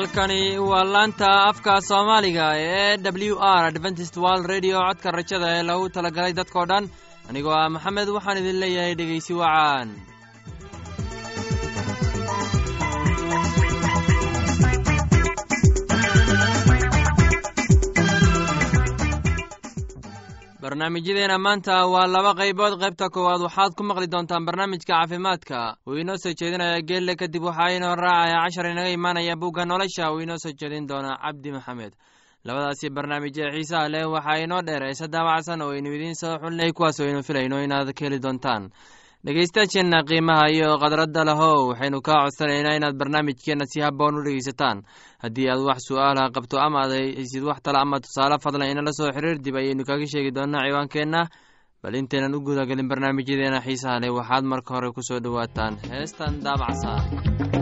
halkani waa laanta afka soomaaliga ee w r adventist world radio. Codka rajada ee lagu talagalay dadkoo dhan anigoo ah maxamed waxaan idin leeyahay dhegeysi wacaan barnaamijyadeena maanta waa laba qaybood. Qaybta koowaad waxaad ku maqli doontaan barnaamijka caafimaadka. Uu inoo soo jeedinaya geelle kadib waxaa inoo raacaya cashar inaga imaanaya bugga nolosha. Uu inoo soo jeedin doona cabdi maxamed. Labadaasi barnaamij ee xiisaha leh waxaa inoo dheer. Eese daabacsan oo aynu idiin soo xulnay kuwaas aynu filayno inaad ka heli doontaan dhegeystayaasheenna qiimaha iyo khadradda lahow waxaynu kaa codsanaynaa inaad barnaamijkeenna si haboon u dhegeysataan. Haddii aad wax su'aalaha qabto ama aad haysid wax tale ama tusaale fadlan inala soo xiriir dib ayaynu kaga sheegi doonaa ciwaankeenna. Bal intaynan u gudagelin barnaamijyadeena xiisaha leh waxaad marka hore ku soo dhowaataan heestan daabacsan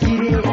jirin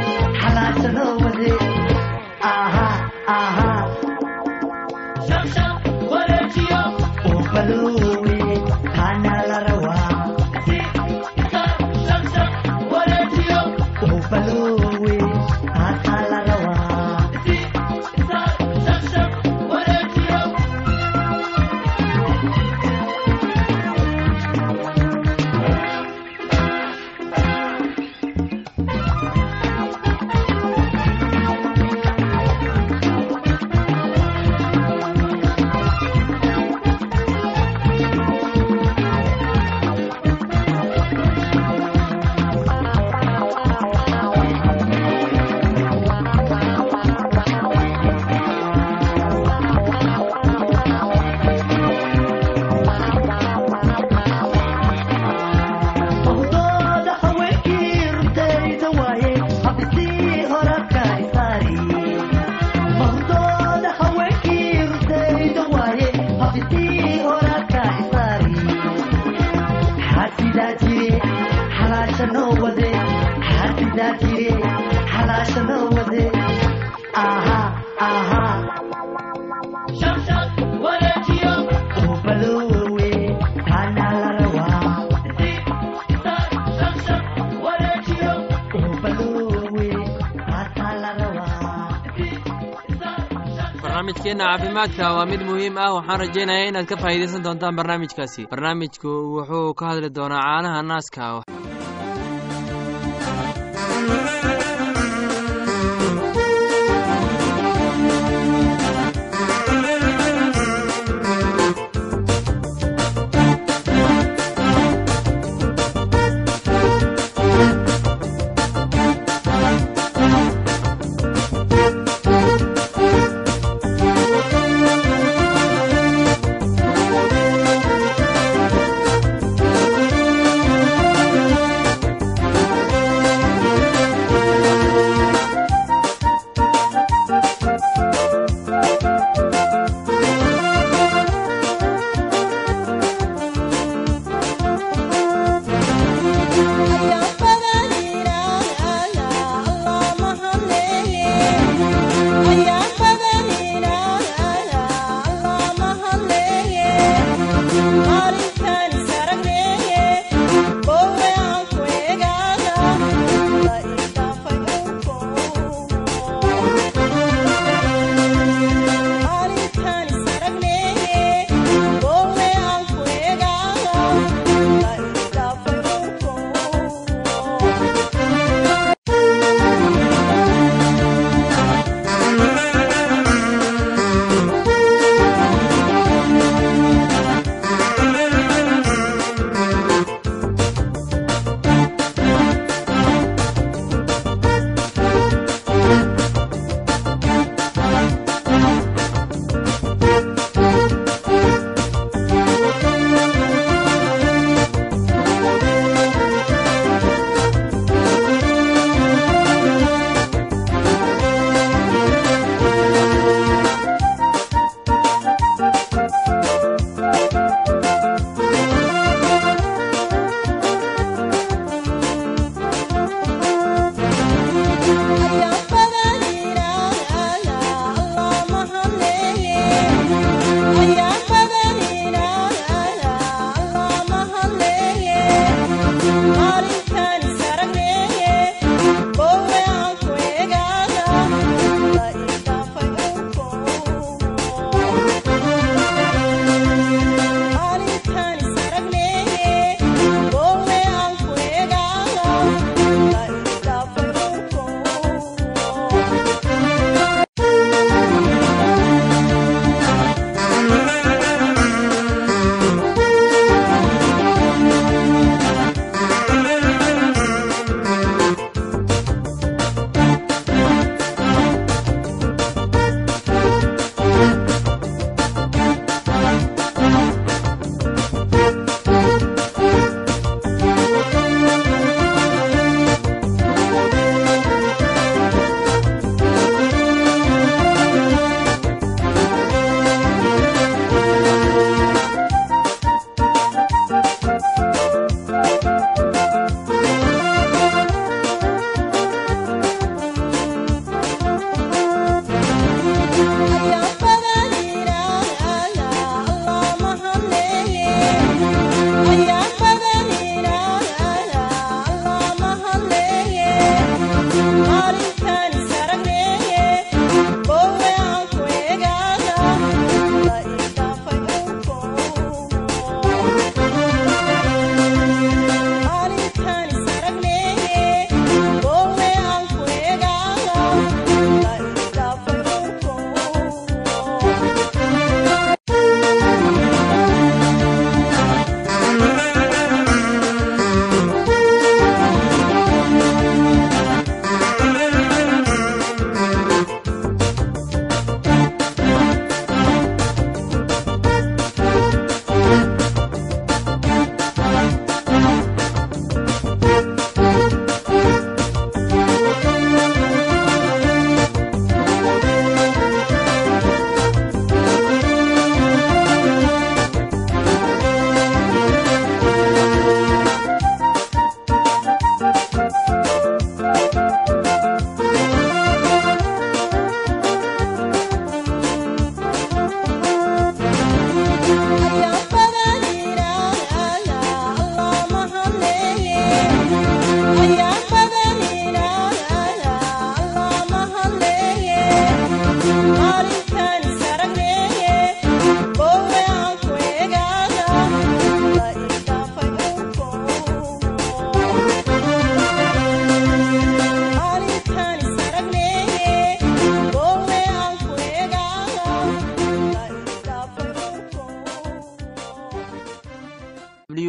barnaamijkeenna caafimaadka waa mid muhiim ah waxaan rajaynayaa inaad ka faa'iidaysan doontaan barnaamijkaasi. Barnaamijku wuxuu ka hadli doonaa caanaha naaska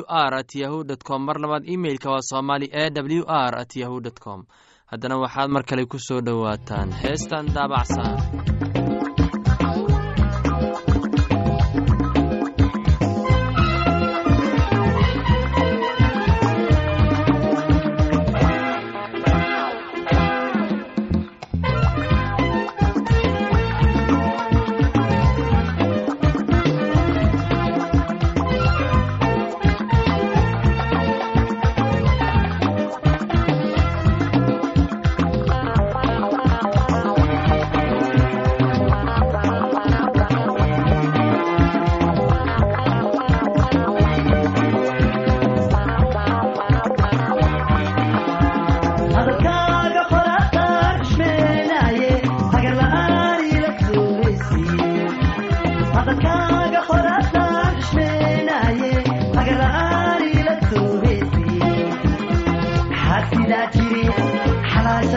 r at yahu com. Mar labaad imeilka waa somali e w r at yahu dt com. Haddana waxaad mar kale ku soo dhowaataan. Heestan daabacsan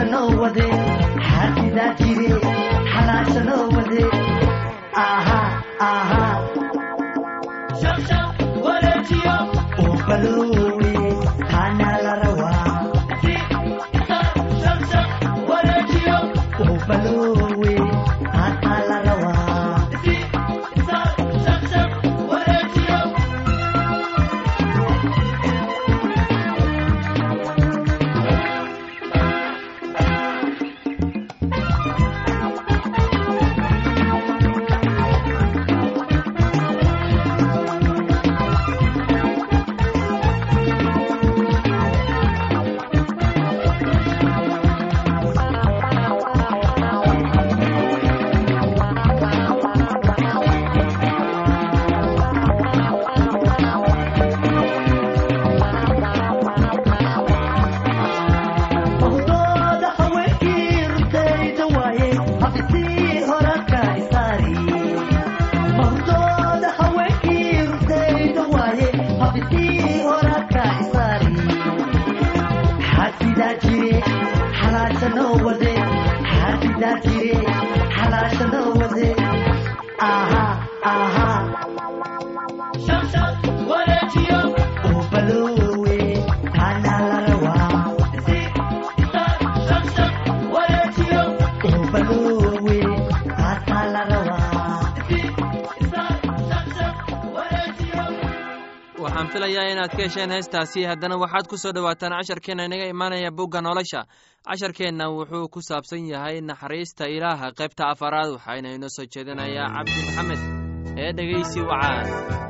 aysan owadeen xaqidaa jire waxaan filayaa inaad ka hesheen heestaasi. Haddana waxaad ku soo dhowaataan casharkeenna inaga imaanaya bugga nolosha. Casharkeenna wuxuu ku saabsan yahay naxariista ilaaha qaybta afaraad waxaana inoo soo jeedinayaa cabdi maxamed ee dhegeysi wacaan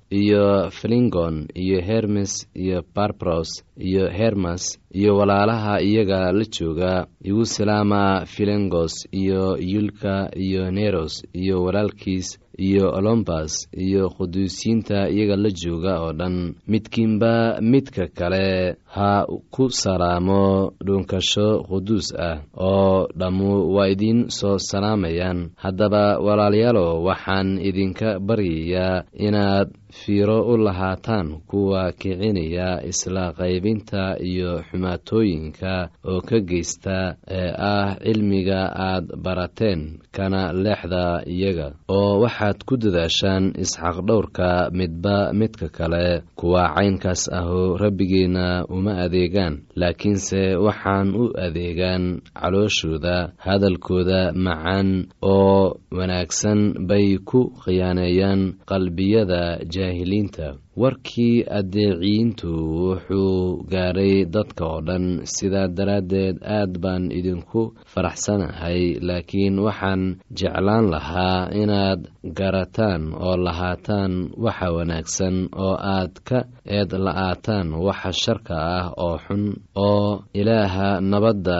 iyo flingon iyo hermes iyo barbros iyo hermas iyo walaalaha iyaga la jooga igu salaama filengos iyo yulka iyo neros iyo walaalkiis iyo olombas iyo quduusiyiinta iyaga la jooga oo dhan. Midkiinba midka kale ha ku salaamo dhuunkasho quduus ah oo dhammu waa idiin soo salaamayaan. Haddaba walaalayaalow waxaan idinka baryayaa inaad fiiro u lahaataan kuwa kicinaya isla qaybinta iyo xumaatooyinka oo ka geysta ee ah cilmiga aad barateen kana leexda iyaga oo waxaad ku dadaashaan isxaq dhowrka midba midka kale kuwa caynkaas ahu rabbigeenna uma adeegaan laakiinse waxaan u adeegaan calooshooda hadalkooda macaan oo wanaagsan bay ku khiyaaneeyaan qalbiyada jaahiliinta. Warkii addeeciyiintu wuxuu gaaray dadka oo dhan sidaa daraaddeed aad baan idinku faraxsanahay laakiin waxaan jeclaan lahaa inaad garataan oo lahaataan waxa wanaagsan oo aad ka eed la-aataan waxa sharka ah oo xun oo ilaaha nabadda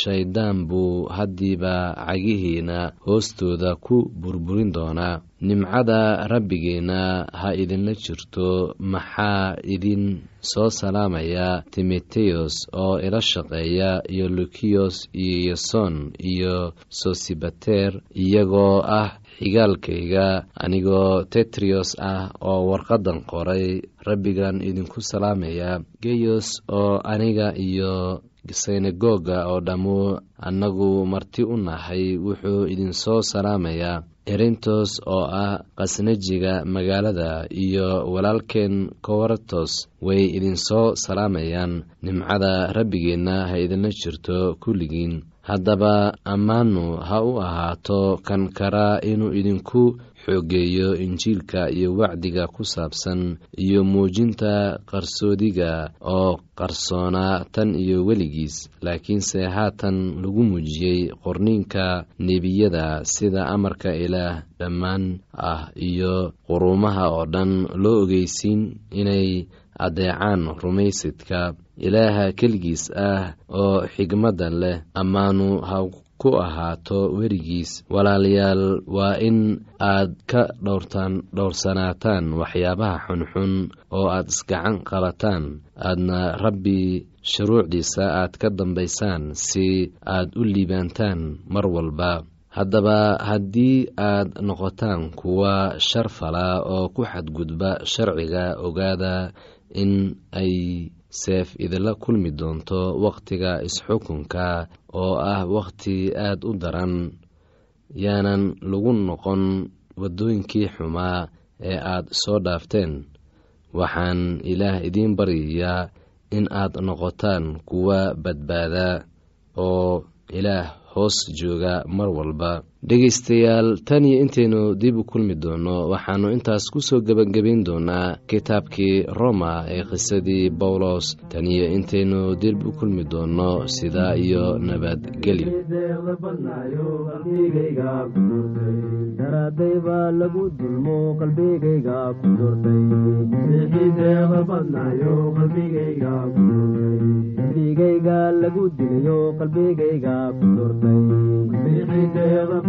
shayddaan buu haddiiba cagihiina hoostooda ku burburin doonaa. Nimcada rabbigeenna ha idinla jirto maxaa idin soo salaamaya timoteyos oo ila shaqeeya iyo lukiyos iyo yason iyo sosibater iyagoo ah xigaalkayga anigoo tetriyos ah oo warqaddan qoray rabbigan idinku salaamaya. Geyos oo aniga iyo synagoga oo dhammu annagu marti u nahay wuxuu idin soo salaamayaa erintos oo ah khasnajiga magaalada iyo walaalkeen kowartos way idin soo salaamayaan nimcada rabbigeenna ha idinla jirto kulligiin haddaba ammaanu ha u ahaato kan karaa inuu idinku xoogeeyo injiilka iyo wacdiga ku saabsan iyo muujinta qarsoodiga oo qarsoonaa tan iyo weligiis laakiinse haatan lagu muujiyey qorniinka nebiyada sida amarka ilaah dhammaan ah iyo quruumaha oo dhan loo ogeysiin inay addeecaan rumaysidka ilaaha keligiis ah oo xigmadda leh ammaanu ha ku ahaato werigiis. Walaalayaal waa in aad ka dhowrtaan dhowrsanaataan waxyaabaha xunxun oo aad isgacan qabataan aadna rabbi shuruucdiisa aad ka dambaysaan si aad u liibaantaan mar walba. Haddaba haddii aad noqotaan kuwa shar fala oo ku xadgudba sharciga ogaada in ay seef idinla kulmi doonto wakhtiga isxukunka oo ah wakhti aad u daran yaanan lagu noqon waddooyinkii xumaa ee aad soo dhaafteen. Waxaan ilaah idiin baryayaa in aad noqotaan kuwa badbaada oo ilaah hoos jooga mar walba dhegaystayaal tan iyo intaynu dib u kulmi doono waxaannu intaas ku soo gebangebayn doonaa kitaabkii roma ee qisadii bawlos tan iyo intaynu dib u kulmi doonno sidaa iyo nabadgelyo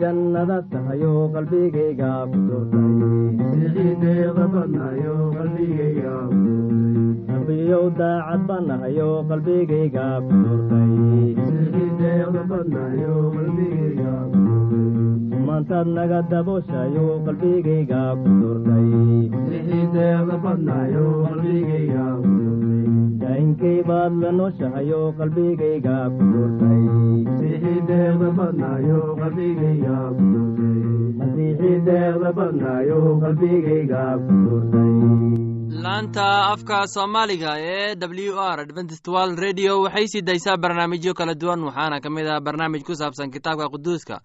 jannada tahayo qalbigayga ku doortayrabiyow daacad baan nahayo qalbigayga ku doortay maantaad naga dabooshayo qalbigayga ku doortaydaainkay baad la nooshahayo qalbigayga ku laanta afka soomaaliga ee w r adventist world radio. Waxay sii daysaa barnaamijyo kala duwan waxaana ka mid ah barnaamij ku saabsan kitaabka quduuska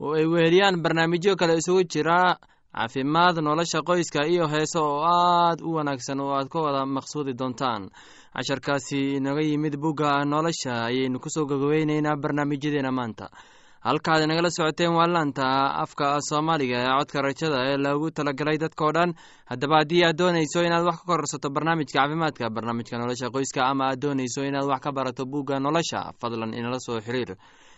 oo ay weheliyaan barnaamijyo kale isugu jira. Caafimaad nolosha qoyska iyo heeso oo aad u wanaagsan oo aad ka wada maqsuudi doontaan. Casharkaasi inaga yimid bugga nolosha ayaynu ku soo gogobeyneynaa barnaamijyadeena maanta. Halkaad inagala socoteen waa laanta afka soomaaliga ee codka rajada ee loogu talagalay dadkao dhan. Haddaba haddii aad doonayso inaad wax ka kororsato barnaamijka caafimaadka barnaamijka nolosha qoyska ama aad doonayso inaad wax ka barato bugga nolosha fadlan inala soo xiriir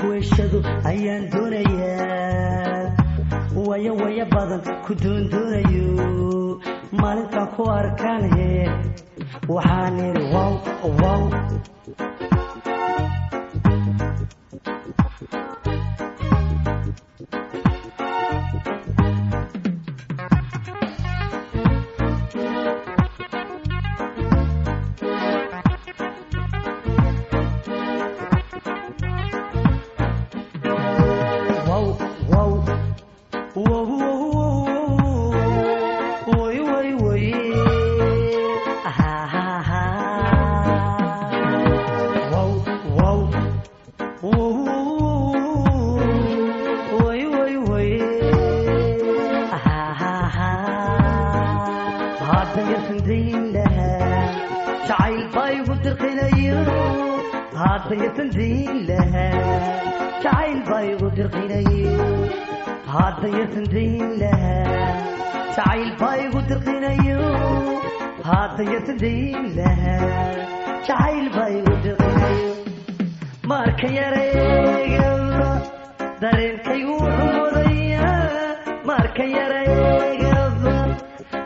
inaan kuweshado ayaan doonayaa. Waya waya badan ku doondoonayo maalintaan ku arkaan he waxaan idhi wow wow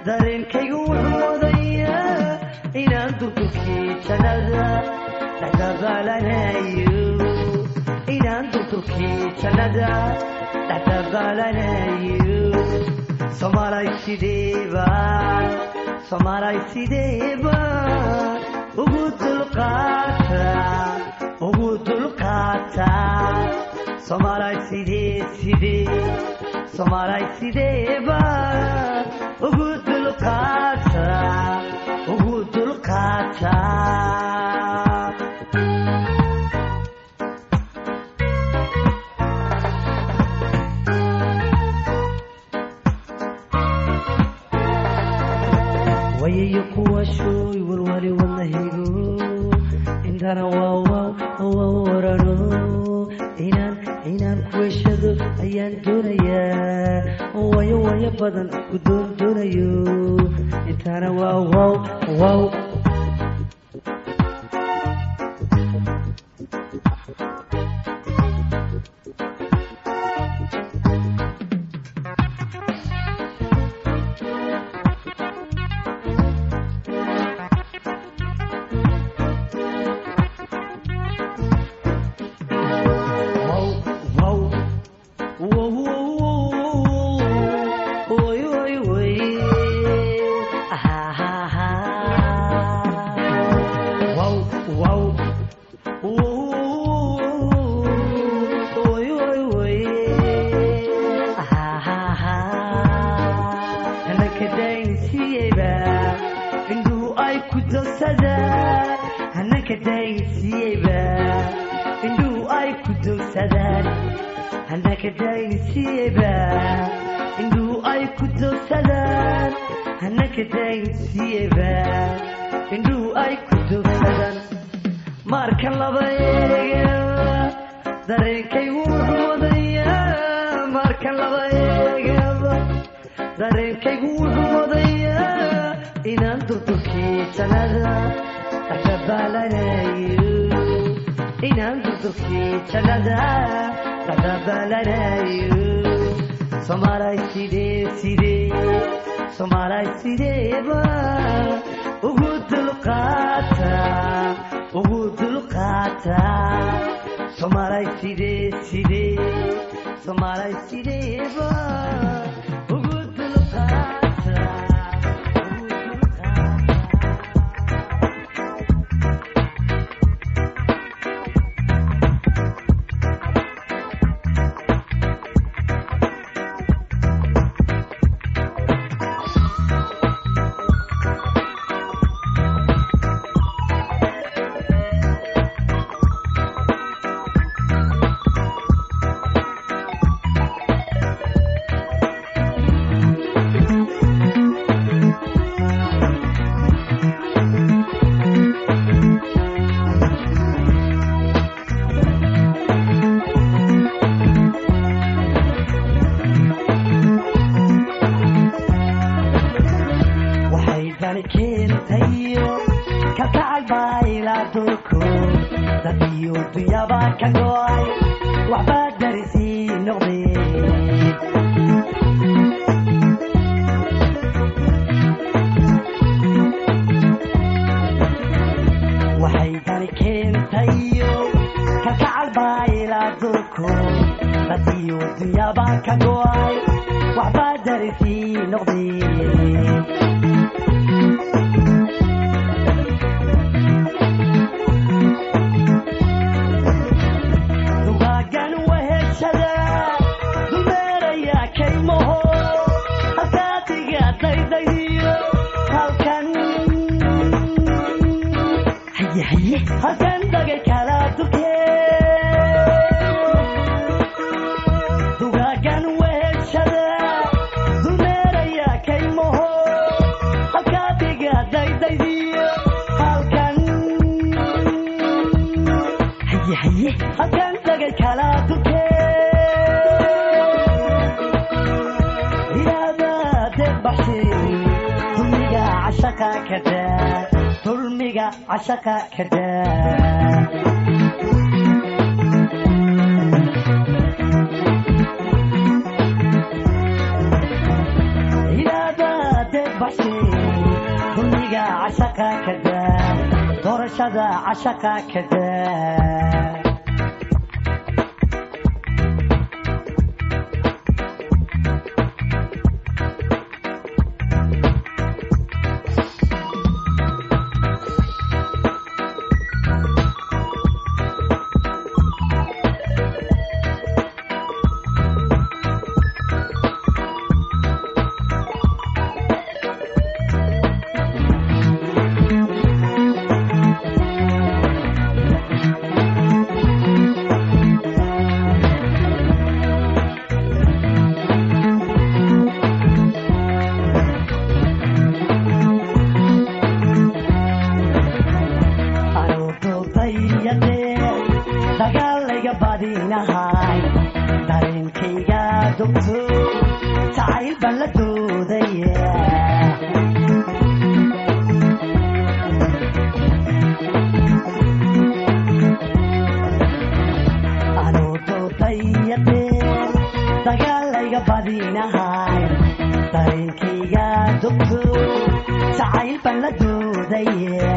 dareenkaygu wuxuu mudaya inaan durdurkii jannada dhexdabaalanayo inaan durdurkii jannada dhexdabaalanayo soomaalay sideeba soomaalay sideeba ugu dulqaata ugu dulqaata soomaalay sidee sidee soomaalay sideeba ayaan doonayaa wayo wayo badan ku doon doonayo intana waa wow dareenkaygu wuxuu wadayaa inaan durdurkii jannada dhexdabaalanayo inaan durdurkii jannada dhexdabaalanayo soomaalay sidee sidee soomaalay sideeba ugu dulqaata ugu dulqaata soomaalay sidee sidee soomaalay sideeba ugu maaragtay noqdeen Hadi. dulmiga cashaqa kadaabaade bashay dulmiga cashaqa kadaa doorashada cashaqa kadaa dagaalayga badinahay dareenkayga dugto jacaylbaan la doodaya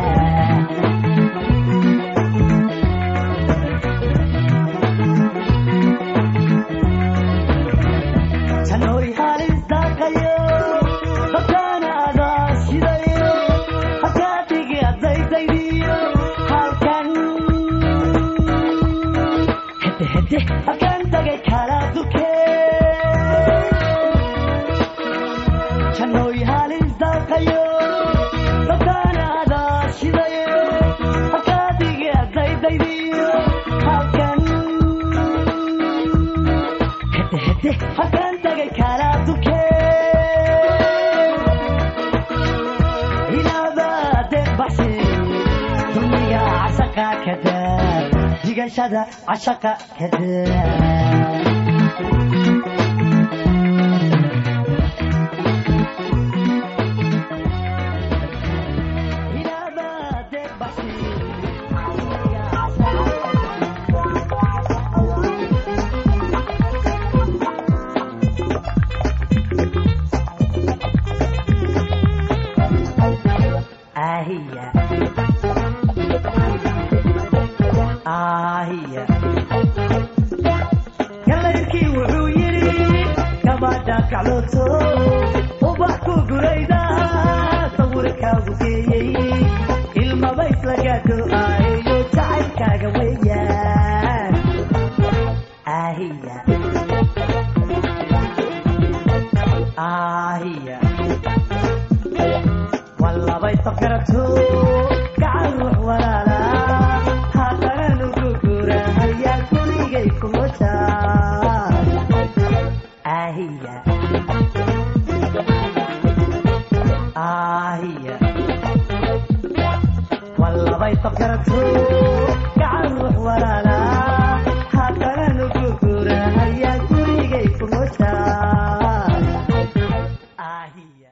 dhigashada cashaqa kadla galayrkii wuxuu yidhi gabadha kaclooto ubax ku gurayda sawirkaagu geeyey ilmabays lagaado aayo jacaylkaaga weeyaan walabay sabgarato